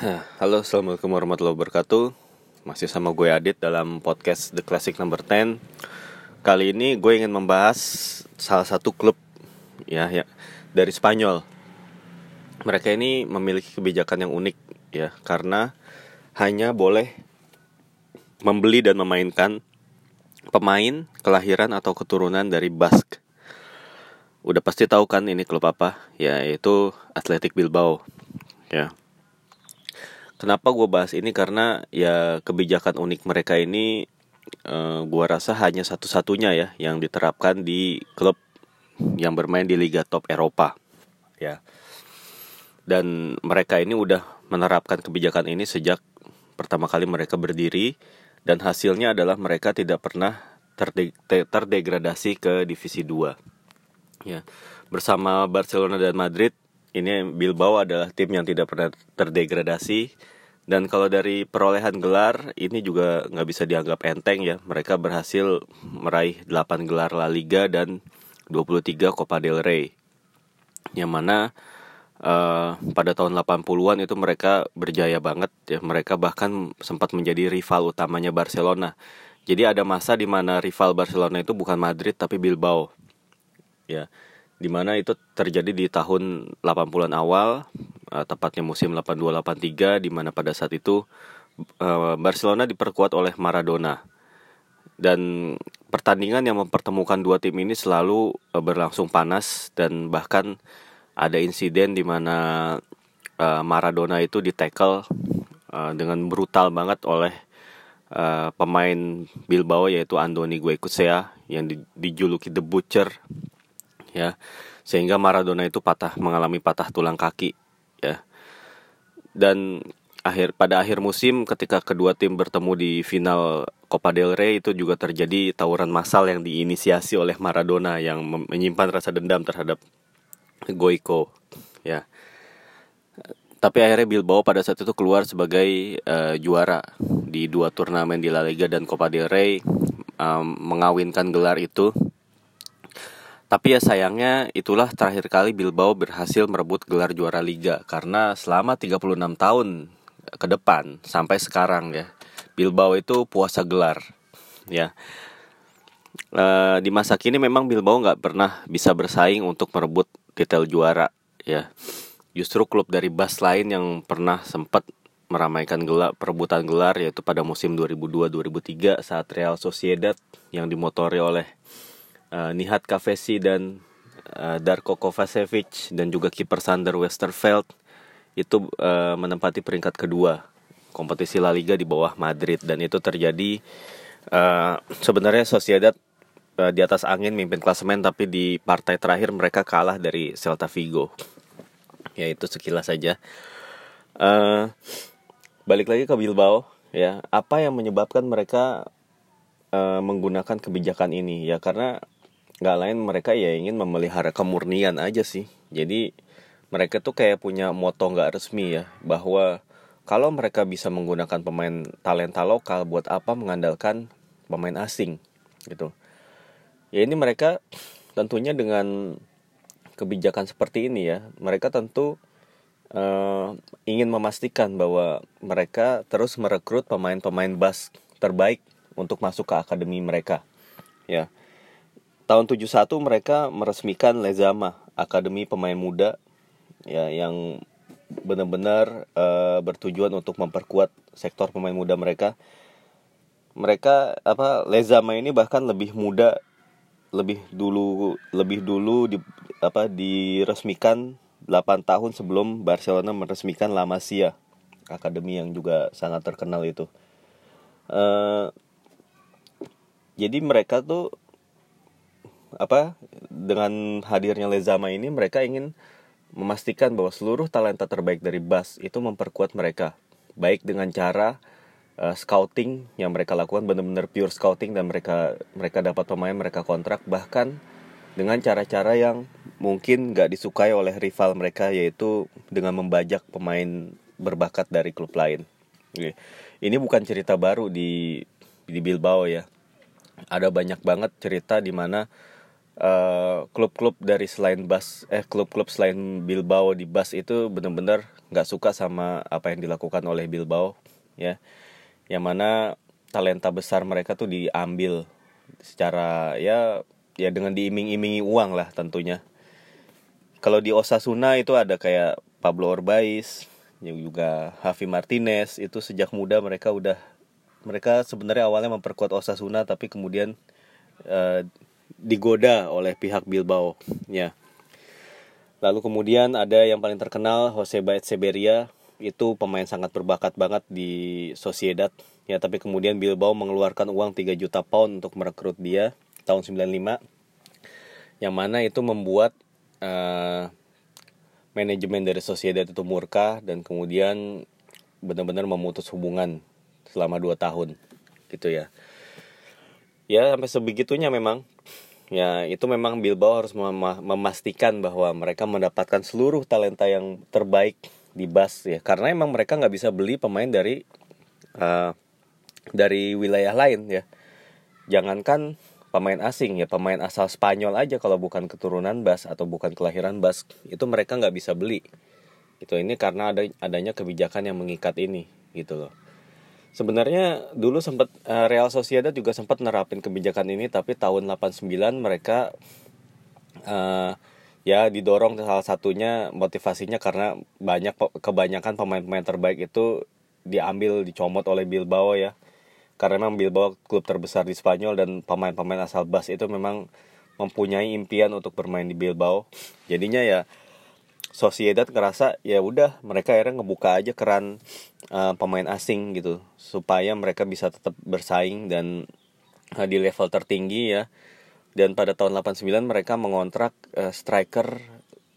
Halo, assalamualaikum warahmatullahi wabarakatuh. Masih sama gue Adit dalam podcast The Classic Number 10. Kali ini gue ingin membahas salah satu klub ya, ya dari Spanyol. Mereka ini memiliki kebijakan yang unik ya, karena hanya boleh membeli dan memainkan pemain kelahiran atau keturunan dari Basque. Udah pasti tahu kan ini klub apa? Ya, yaitu Athletic Bilbao. Ya. Kenapa gue bahas ini? Karena ya kebijakan unik mereka ini uh, gue rasa hanya satu-satunya ya yang diterapkan di klub yang bermain di Liga Top Eropa ya. Dan mereka ini udah menerapkan kebijakan ini sejak pertama kali mereka berdiri dan hasilnya adalah mereka tidak pernah terde terdegradasi ke divisi 2 ya. Bersama Barcelona dan Madrid ini Bilbao adalah tim yang tidak pernah terdegradasi dan kalau dari perolehan gelar ini juga nggak bisa dianggap enteng ya. Mereka berhasil meraih 8 gelar La Liga dan 23 Copa del Rey. Yang mana uh, pada tahun 80-an itu mereka berjaya banget ya. Mereka bahkan sempat menjadi rival utamanya Barcelona. Jadi ada masa di mana rival Barcelona itu bukan Madrid tapi Bilbao. Ya di mana itu terjadi di tahun 80-an awal uh, tepatnya musim 82-83 di mana pada saat itu uh, Barcelona diperkuat oleh Maradona. Dan pertandingan yang mempertemukan dua tim ini selalu uh, berlangsung panas dan bahkan ada insiden di mana uh, Maradona itu ditackle uh, dengan brutal banget oleh uh, pemain Bilbao yaitu Andoni Guecucea yang di, dijuluki The Butcher ya. Sehingga Maradona itu patah mengalami patah tulang kaki ya. Dan akhir pada akhir musim ketika kedua tim bertemu di final Copa del Rey itu juga terjadi tawuran massal yang diinisiasi oleh Maradona yang menyimpan rasa dendam terhadap Goico ya. Tapi akhirnya Bilbao pada saat itu keluar sebagai uh, juara di dua turnamen di La Liga dan Copa del Rey um, mengawinkan gelar itu tapi ya sayangnya itulah terakhir kali Bilbao berhasil merebut gelar juara liga. Karena selama 36 tahun ke depan sampai sekarang ya Bilbao itu puasa gelar ya. E, di masa kini memang Bilbao nggak pernah bisa bersaing untuk merebut titel juara ya. Justru klub dari Bas lain yang pernah sempat meramaikan gelar perebutan gelar yaitu pada musim 2002-2003 saat Real Sociedad yang dimotori oleh uh, Nihat Kavesi dan uh, Darko Kovacevic dan juga kiper Sander Westerveld itu uh, menempati peringkat kedua kompetisi La Liga di bawah Madrid. Dan itu terjadi uh, sebenarnya Sociedad uh, di atas angin mimpin klasemen tapi di partai terakhir mereka kalah dari Celta Vigo. Ya itu sekilas saja. Uh, balik lagi ke Bilbao ya. Apa yang menyebabkan mereka uh, menggunakan kebijakan ini? Ya karena nggak lain mereka ya ingin memelihara kemurnian aja sih. Jadi mereka tuh kayak punya moto nggak resmi ya bahwa kalau mereka bisa menggunakan pemain talenta lokal buat apa mengandalkan pemain asing gitu. Ya ini mereka tentunya dengan kebijakan seperti ini ya mereka tentu uh, ingin memastikan bahwa mereka terus merekrut pemain-pemain bas terbaik untuk masuk ke akademi mereka ya tahun 71 mereka meresmikan Lezama, Akademi Pemain Muda ya yang benar-benar uh, bertujuan untuk memperkuat sektor pemain muda mereka. Mereka apa Lezama ini bahkan lebih muda lebih dulu lebih dulu di apa diresmikan 8 tahun sebelum Barcelona meresmikan La Masia, akademi yang juga sangat terkenal itu. Uh, jadi mereka tuh apa dengan hadirnya Lezama ini mereka ingin memastikan bahwa seluruh talenta terbaik dari Bas itu memperkuat mereka baik dengan cara uh, scouting yang mereka lakukan benar-benar pure scouting dan mereka mereka dapat pemain mereka kontrak bahkan dengan cara-cara yang mungkin gak disukai oleh rival mereka yaitu dengan membajak pemain berbakat dari klub lain. Ini bukan cerita baru di di Bilbao ya. Ada banyak banget cerita di mana eh, klub-klub dari selain Bas eh klub-klub selain Bilbao di Bas itu benar-benar nggak suka sama apa yang dilakukan oleh Bilbao ya. Yang mana talenta besar mereka tuh diambil secara ya ya dengan diiming-imingi uang lah tentunya. Kalau di Osasuna itu ada kayak Pablo Orbaiz juga Javi Martinez itu sejak muda mereka udah mereka sebenarnya awalnya memperkuat Osasuna tapi kemudian uh, digoda oleh pihak Bilbao ya lalu kemudian ada yang paling terkenal Jose Seberia itu pemain sangat berbakat banget di Sociedad. Ya tapi kemudian Bilbao mengeluarkan uang 3 juta pound untuk merekrut dia tahun 95 yang mana itu membuat uh, manajemen dari Sociedad itu murka dan kemudian benar-benar memutus hubungan selama 2 tahun. Gitu ya. Ya sampai sebegitunya memang ya itu memang Bilbao harus mem memastikan bahwa mereka mendapatkan seluruh talenta yang terbaik di Bas ya. Karena emang mereka nggak bisa beli pemain dari uh, dari wilayah lain ya. Jangankan pemain asing ya. Pemain asal Spanyol aja kalau bukan keturunan Bas atau bukan kelahiran Bas itu mereka nggak bisa beli. Itu ini karena ada adanya kebijakan yang mengikat ini gitu loh sebenarnya dulu sempat uh, Real Sociedad juga sempat nerapin kebijakan ini tapi tahun 89 mereka uh, ya didorong salah satunya motivasinya karena banyak kebanyakan pemain-pemain terbaik itu diambil dicomot oleh Bilbao ya. Karena memang Bilbao klub terbesar di Spanyol dan pemain-pemain asal Bas itu memang mempunyai impian untuk bermain di Bilbao. Jadinya ya Sociedad ngerasa ya udah mereka akhirnya ngebuka aja keran uh, pemain asing gitu. Supaya mereka bisa tetap bersaing dan uh, di level tertinggi ya. Dan pada tahun 89 mereka mengontrak uh, striker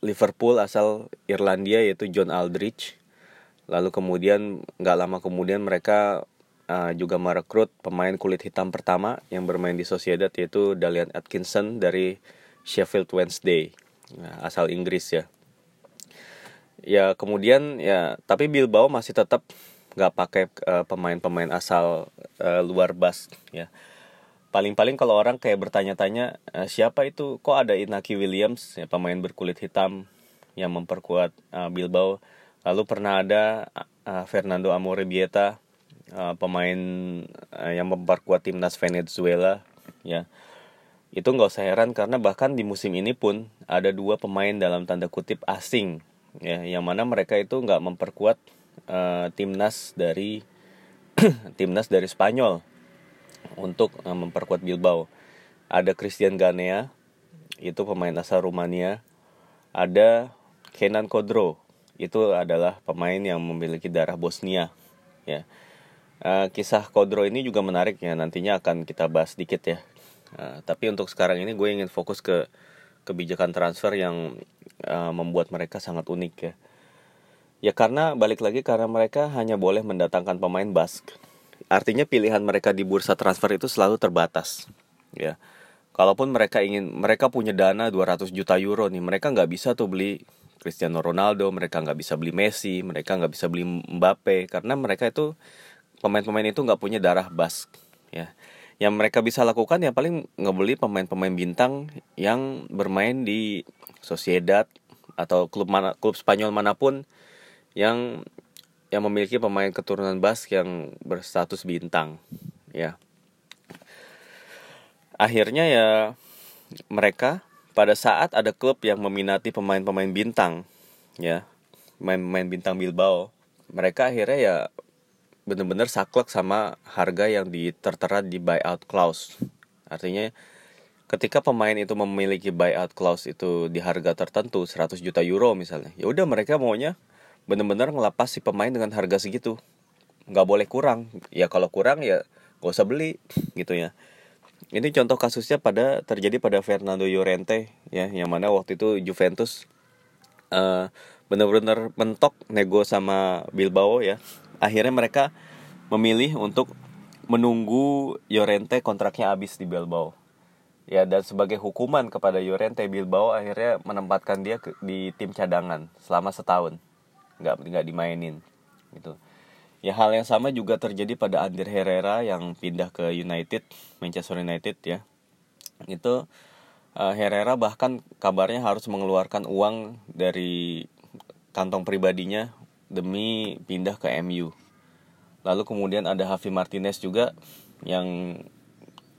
Liverpool asal Irlandia yaitu John Aldrich. Lalu kemudian nggak lama kemudian mereka uh, juga merekrut pemain kulit hitam pertama yang bermain di Sociedad yaitu Dalian Atkinson dari Sheffield Wednesday. Nah, asal Inggris ya ya kemudian ya tapi Bilbao masih tetap nggak pakai uh, pemain-pemain asal uh, luar bas ya. Paling-paling kalau orang kayak bertanya-tanya uh, siapa itu? Kok ada Inaki Williams ya pemain berkulit hitam yang memperkuat uh, Bilbao. Lalu pernah ada uh, Fernando Amorebieta uh, pemain uh, yang memperkuat timnas Venezuela ya. Itu nggak usah heran karena bahkan di musim ini pun ada dua pemain dalam tanda kutip asing ya yang mana mereka itu nggak memperkuat uh, timnas dari timnas dari Spanyol untuk uh, memperkuat Bilbao. Ada Christian Ganea itu pemain asal Rumania. Ada Kenan Kodro itu adalah pemain yang memiliki darah Bosnia ya. Uh, kisah Kodro ini juga menarik ya. Nantinya akan kita bahas sedikit ya. Uh, tapi untuk sekarang ini gue ingin fokus ke kebijakan transfer yang uh, membuat mereka sangat unik ya. Ya karena balik lagi karena mereka hanya boleh mendatangkan pemain Bask. Artinya pilihan mereka di bursa transfer itu selalu terbatas. Ya. Kalaupun mereka ingin mereka punya dana 200 juta euro nih, mereka nggak bisa tuh beli Cristiano Ronaldo, mereka nggak bisa beli Messi, mereka nggak bisa beli Mbappe karena mereka itu pemain-pemain itu nggak punya darah Bask ya yang mereka bisa lakukan ya paling ngebeli pemain-pemain bintang yang bermain di Sociedad atau klub mana klub Spanyol mana pun yang yang memiliki pemain keturunan Bask yang berstatus bintang ya. Akhirnya ya mereka pada saat ada klub yang meminati pemain-pemain bintang ya pemain-pemain bintang Bilbao mereka akhirnya ya bener-bener saklek sama harga yang ditertera di buyout clause. Artinya ketika pemain itu memiliki buyout clause itu di harga tertentu 100 juta euro misalnya, ya udah mereka maunya bener-bener ngelapas si pemain dengan harga segitu. Nggak boleh kurang. Ya kalau kurang ya gak usah beli gitu ya. Ini contoh kasusnya pada terjadi pada Fernando Llorente ya, yang mana waktu itu Juventus uh, bener-bener mentok nego sama Bilbao ya akhirnya mereka memilih untuk menunggu Llorente kontraknya habis di Bilbao. Ya dan sebagai hukuman kepada Llorente Bilbao akhirnya menempatkan dia ke, di tim cadangan selama setahun, nggak nggak dimainin, gitu. Ya hal yang sama juga terjadi pada Ander Herrera yang pindah ke United Manchester United ya. Itu uh, Herrera bahkan kabarnya harus mengeluarkan uang dari kantong pribadinya demi pindah ke MU. Lalu kemudian ada Javi Martinez juga yang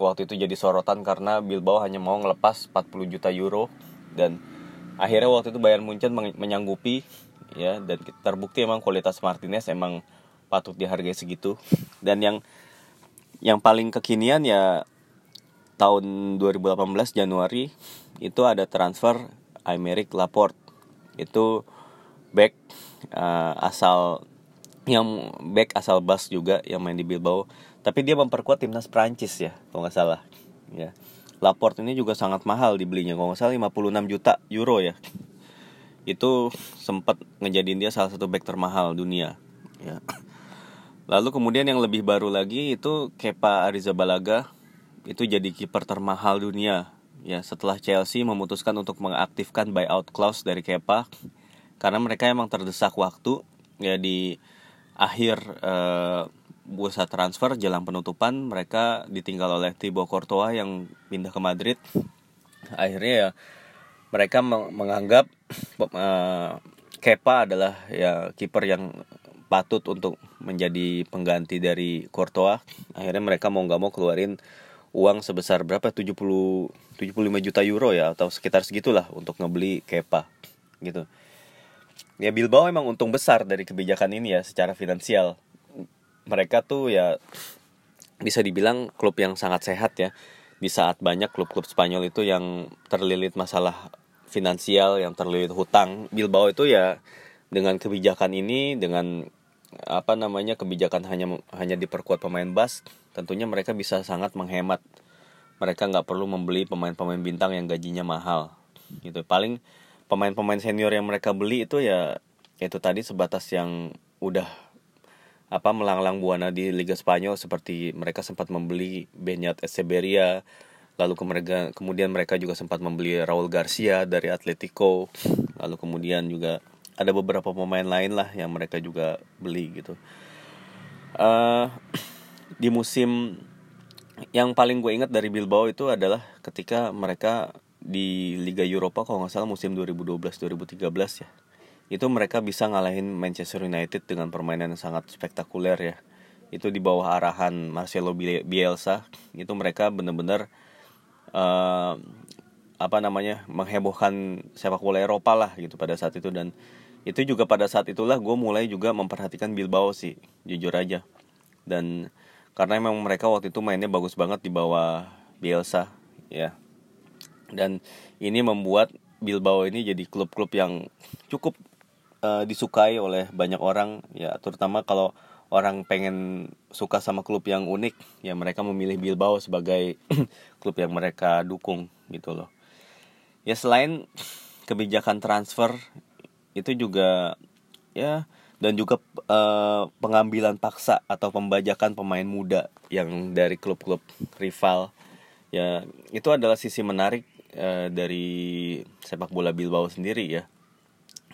waktu itu jadi sorotan karena Bilbao hanya mau ngelepas 40 juta euro dan akhirnya waktu itu Bayern Munchen menyanggupi ya dan terbukti emang kualitas Martinez emang patut dihargai segitu dan yang yang paling kekinian ya tahun 2018 Januari itu ada transfer Aymeric Laporte itu back uh, asal yang back asal Bas juga yang main di Bilbao. Tapi dia memperkuat timnas Prancis ya kalau nggak salah. Ya. Laporte ini juga sangat mahal dibelinya kalau nggak salah 56 juta euro ya. Itu sempat ngejadiin dia salah satu back termahal dunia ya. Lalu kemudian yang lebih baru lagi itu Kepa Arrizabalaga itu jadi kiper termahal dunia. Ya setelah Chelsea memutuskan untuk mengaktifkan buyout clause dari Kepa karena mereka emang terdesak waktu ya di akhir uh, bursa transfer jelang penutupan mereka ditinggal oleh Thibaut Courtois yang pindah ke Madrid. Akhirnya ya mereka menganggap uh, Kepa adalah ya kiper yang patut untuk menjadi pengganti dari Courtois. Akhirnya mereka mau nggak mau keluarin uang sebesar berapa? 70 75 juta euro ya atau sekitar segitulah untuk ngebeli Kepa gitu ya Bilbao emang untung besar dari kebijakan ini ya secara finansial. Mereka tuh ya bisa dibilang klub yang sangat sehat ya. Di saat banyak klub-klub Spanyol itu yang terlilit masalah finansial yang terlilit hutang. Bilbao itu ya dengan kebijakan ini dengan apa namanya kebijakan hanya hanya diperkuat pemain bas tentunya mereka bisa sangat menghemat. Mereka nggak perlu membeli pemain-pemain bintang yang gajinya mahal gitu. Paling pemain-pemain senior yang mereka beli itu ya itu tadi sebatas yang udah apa melanglang buana di Liga Spanyol seperti mereka sempat membeli Benyat Echeverria lalu kemudian mereka juga sempat membeli Raul Garcia dari Atletico lalu kemudian juga ada beberapa pemain lain lah yang mereka juga beli gitu. Uh, di musim yang paling gue ingat dari Bilbao itu adalah ketika mereka di Liga Eropa kalau nggak salah musim 2012-2013 ya. Itu mereka bisa ngalahin Manchester United dengan permainan yang sangat spektakuler ya. Itu di bawah arahan Marcelo Bielsa itu mereka benar-benar uh, apa namanya menghebohkan sepak bola Eropa lah gitu pada saat itu. Dan itu juga pada saat itulah gue mulai juga memperhatikan Bilbao sih jujur aja. Dan karena memang mereka waktu itu mainnya bagus banget di bawah Bielsa ya dan ini membuat Bilbao ini jadi klub-klub yang cukup uh, disukai oleh banyak orang ya. Terutama kalau orang pengen suka sama klub yang unik ya mereka memilih Bilbao sebagai klub yang mereka dukung gitu loh. Ya selain kebijakan transfer itu juga ya dan juga uh, pengambilan paksa atau pembajakan pemain muda yang dari klub-klub rival ya itu adalah sisi menarik uh, dari sepak bola Bilbao sendiri ya.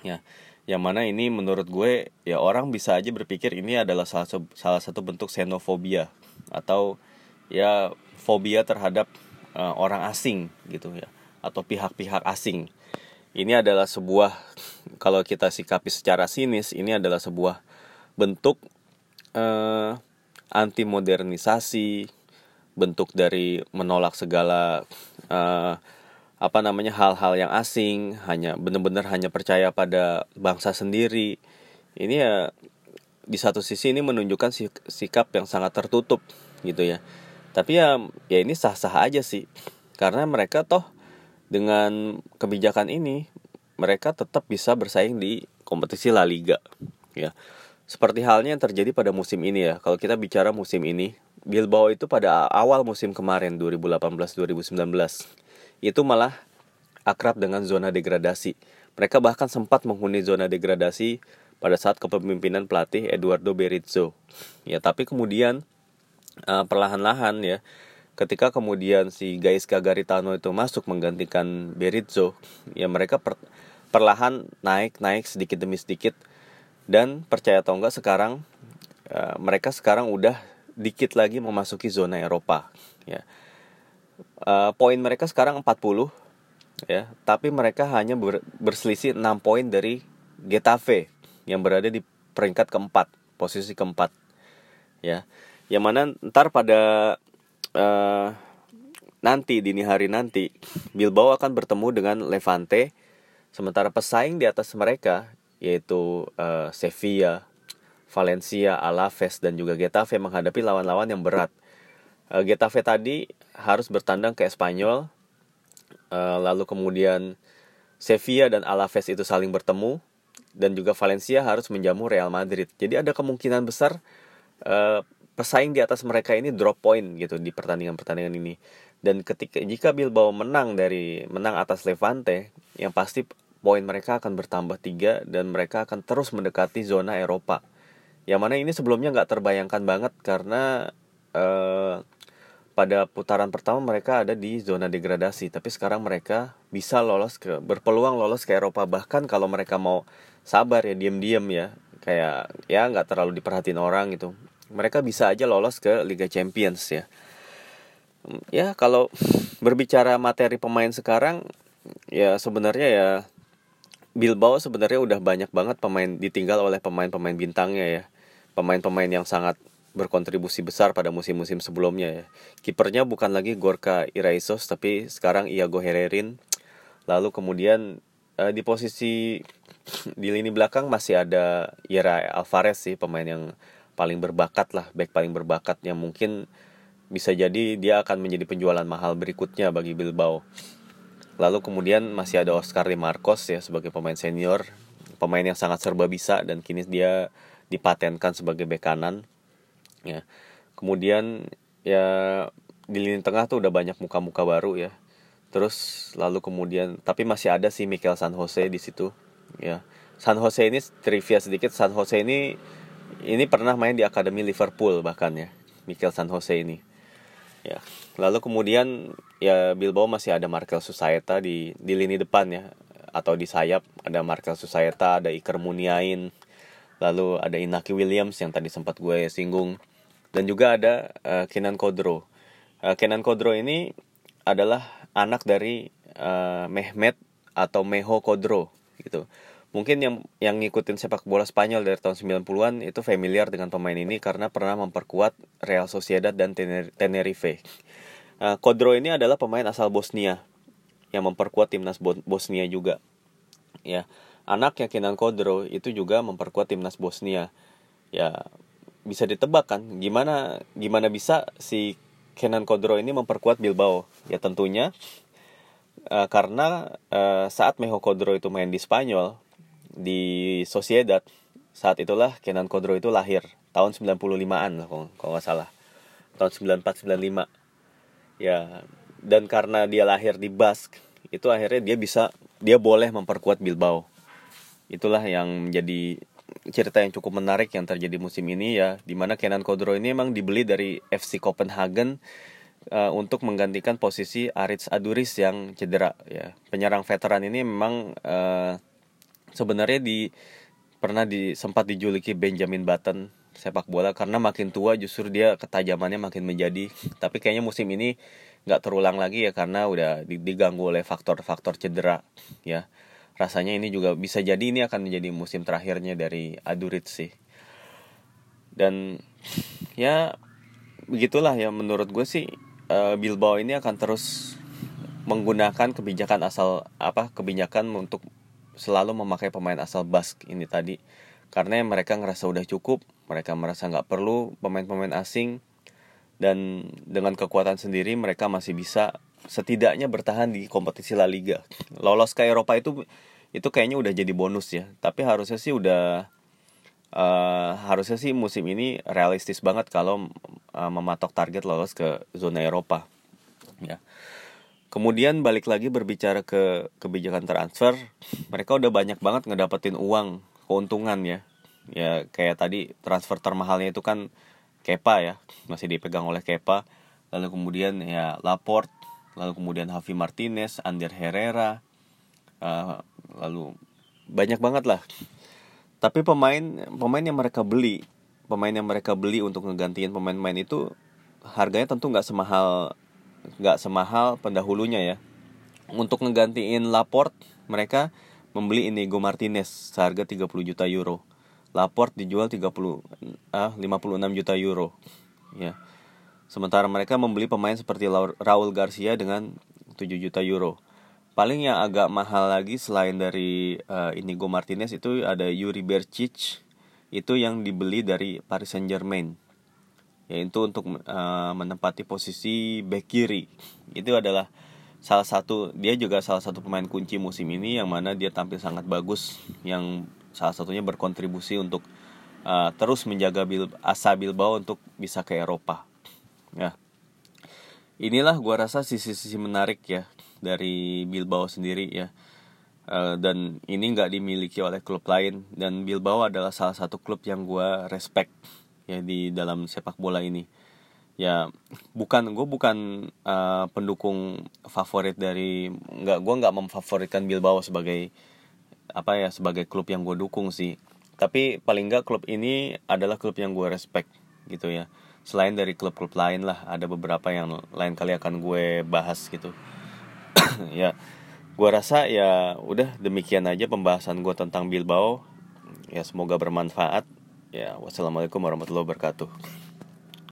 Ya yang mana ini menurut gue ya orang bisa aja berpikir ini adalah salah, salah satu bentuk xenofobia atau ya fobia terhadap uh, orang asing gitu ya atau pihak-pihak asing. Ini adalah sebuah kalau kita sikapi secara sinis ini adalah sebuah bentuk uh, anti modernisasi bentuk dari menolak segala uh, apa namanya hal-hal yang asing hanya benar-benar hanya percaya pada bangsa sendiri. Ini ya di satu sisi ini menunjukkan sikap yang sangat tertutup gitu ya. Tapi ya ya ini sah-sah aja sih. Karena mereka toh dengan kebijakan ini mereka tetap bisa bersaing di kompetisi La Liga ya. Seperti halnya yang terjadi pada musim ini ya. Kalau kita bicara musim ini Bilbao itu pada awal musim kemarin 2018-2019 itu malah akrab dengan zona degradasi. Mereka bahkan sempat menghuni zona degradasi pada saat kepemimpinan pelatih Eduardo Berizzo. Ya, tapi kemudian uh, perlahan-lahan ya, ketika kemudian si Gaisca Garitano itu masuk menggantikan Berizzo, ya mereka per, perlahan naik naik sedikit demi sedikit dan percaya atau enggak sekarang uh, mereka sekarang udah dikit lagi memasuki zona Eropa ya uh, poin mereka sekarang 40 ya. Tapi mereka hanya ber, berselisih 6 poin dari Getafe yang berada di peringkat keempat posisi keempat ya. Yang mana ntar pada uh, nanti dini hari nanti Bilbao akan bertemu dengan Levante. Sementara pesaing di atas mereka yaitu uh, Sevilla Valencia, Alaves dan juga Getafe menghadapi lawan-lawan yang berat. Uh, Getafe tadi harus bertandang ke Espanyol, uh, lalu kemudian Sevilla dan Alaves itu saling bertemu dan juga Valencia harus menjamu Real Madrid. Jadi ada kemungkinan besar uh, pesaing di atas mereka ini drop point gitu di pertandingan-pertandingan ini. Dan ketika jika Bilbao menang dari menang atas Levante, yang pasti poin mereka akan bertambah tiga dan mereka akan terus mendekati zona Eropa yang mana ini sebelumnya nggak terbayangkan banget karena uh, pada putaran pertama mereka ada di zona degradasi tapi sekarang mereka bisa lolos ke berpeluang lolos ke Eropa. Bahkan kalau mereka mau sabar ya diem-diem ya kayak ya nggak terlalu diperhatiin orang gitu mereka bisa aja lolos ke Liga Champions ya. Ya kalau berbicara materi pemain sekarang ya sebenarnya ya Bilbao sebenarnya udah banyak banget pemain ditinggal oleh pemain-pemain bintangnya ya. Pemain-pemain yang sangat berkontribusi besar pada musim-musim sebelumnya ya. Kipernya bukan lagi Gorka Iraisos tapi sekarang Iago Hererin. Lalu kemudian uh, di posisi di lini belakang masih ada Ira Alvarez sih pemain yang paling berbakat lah, back paling berbakat yang mungkin bisa jadi dia akan menjadi penjualan mahal berikutnya bagi Bilbao. Lalu kemudian masih ada Oscar Di Marcos ya sebagai pemain senior, pemain yang sangat serba bisa dan kini dia dipatenkan sebagai bek kanan ya. Kemudian ya di lini tengah tuh udah banyak muka-muka baru ya. Terus lalu kemudian tapi masih ada si Mikel San Jose di situ ya. San Jose ini trivia sedikit San Jose ini ini pernah main di akademi Liverpool bahkan ya Mikel San Jose ini ya. Lalu kemudian ya Bilbao masih ada Markel Susaeta di di lini depan ya atau di sayap. Ada Markel Susaeta ada Iker Muniain lalu ada Inaki Williams yang tadi sempat gue singgung dan juga ada uh, Kenan Kodro uh, Kenan Kodro ini adalah anak dari uh, Mehmet atau Meho Kodro gitu mungkin yang yang ngikutin sepak bola Spanyol dari tahun 90-an itu familiar dengan pemain ini karena pernah memperkuat Real Sociedad dan Tenerife. Uh, Kodro ini adalah pemain asal Bosnia yang memperkuat timnas Bosnia juga. Ya anaknya Kenan Kodro itu juga memperkuat timnas Bosnia ya bisa ditebak kan? Gimana gimana bisa si Kenan Kodro ini memperkuat Bilbao? Ya tentunya uh, karena uh, saat Meho Kodro itu main di Spanyol di Sociedad saat itulah Kenan Kodro itu lahir. Tahun 95-an lah kalau, kalau nggak salah. Tahun 94 95 ya dan karena dia lahir di Basque itu akhirnya dia bisa dia boleh memperkuat Bilbao. Itulah yang menjadi cerita yang cukup menarik yang terjadi musim ini ya di mana Kenan Kodro ini memang dibeli dari FC Copenhagen uh, untuk menggantikan posisi Aritz Aduris yang cedera ya. Penyerang veteran ini memang uh, sebenarnya di pernah di sempat dijuluki Benjamin Button sepak bola karena makin tua justru dia ketajamannya makin menjadi. Tapi kayaknya musim ini nggak terulang lagi ya karena udah diganggu oleh faktor-faktor cedera ya rasanya ini juga bisa jadi ini akan menjadi musim terakhirnya dari Adurit sih. Dan ya begitulah ya menurut gue sih uh, Bilbao ini akan terus menggunakan kebijakan asal apa kebijakan untuk selalu memakai pemain asal Bask ini tadi. Karena mereka ngerasa udah cukup mereka merasa nggak perlu pemain-pemain asing dan dengan kekuatan sendiri mereka masih bisa setidaknya bertahan di kompetisi La Liga. Lolos ke Eropa itu itu kayaknya udah jadi bonus ya. Tapi harusnya sih udah uh, harusnya sih musim ini realistis banget kalau uh, mematok target lolos ke zona Eropa. Ya. Kemudian balik lagi berbicara ke kebijakan transfer, mereka udah banyak banget ngedapetin uang, keuntungan ya. Ya kayak tadi transfer termahalnya itu kan Kepa ya, masih dipegang oleh Kepa. Lalu kemudian ya Laporte lalu kemudian Javi Martinez, Ander Herrera, uh, lalu banyak banget lah. Tapi pemain pemain yang mereka beli, pemain yang mereka beli untuk ngegantiin pemain-pemain itu harganya tentu nggak semahal nggak semahal pendahulunya ya. untuk ngegantiin Laporte mereka membeli Inigo Martinez seharga 30 juta euro Laporte dijual 30 ah 56 juta euro ya sementara mereka membeli pemain seperti Raul Garcia dengan 7 juta euro. Paling yang agak mahal lagi selain dari uh, Inigo Martinez itu ada Yuri Bercic itu yang dibeli dari Paris Saint Germain yaitu untuk uh, menempati posisi back kiri. Itu adalah salah satu dia juga salah satu pemain kunci musim ini yang mana dia tampil sangat bagus yang salah satunya berkontribusi untuk uh, terus menjaga Bil asa Bilbao untuk bisa ke Eropa ya. Inilah gua rasa sisi-sisi menarik ya dari Bilbao sendiri ya. Uh, dan ini nggak dimiliki oleh klub lain. Dan Bilbao adalah salah satu klub yang gua respect ya di dalam sepak bola ini. Ya bukan gue bukan uh, pendukung favorit dari nggak gue nggak memfavoritkan Bilbao sebagai apa ya sebagai klub yang gue dukung sih. Tapi paling nggak klub ini adalah klub yang gue respect gitu ya selain dari klub-klub lain lah ada beberapa yang lain kali akan gue bahas gitu. Ya gue rasa ya udah demikian aja pembahasan gue tentang Bilbao. Ya semoga bermanfaat. Ya, wassalamualaikum warahmatullahi wabarakatuh.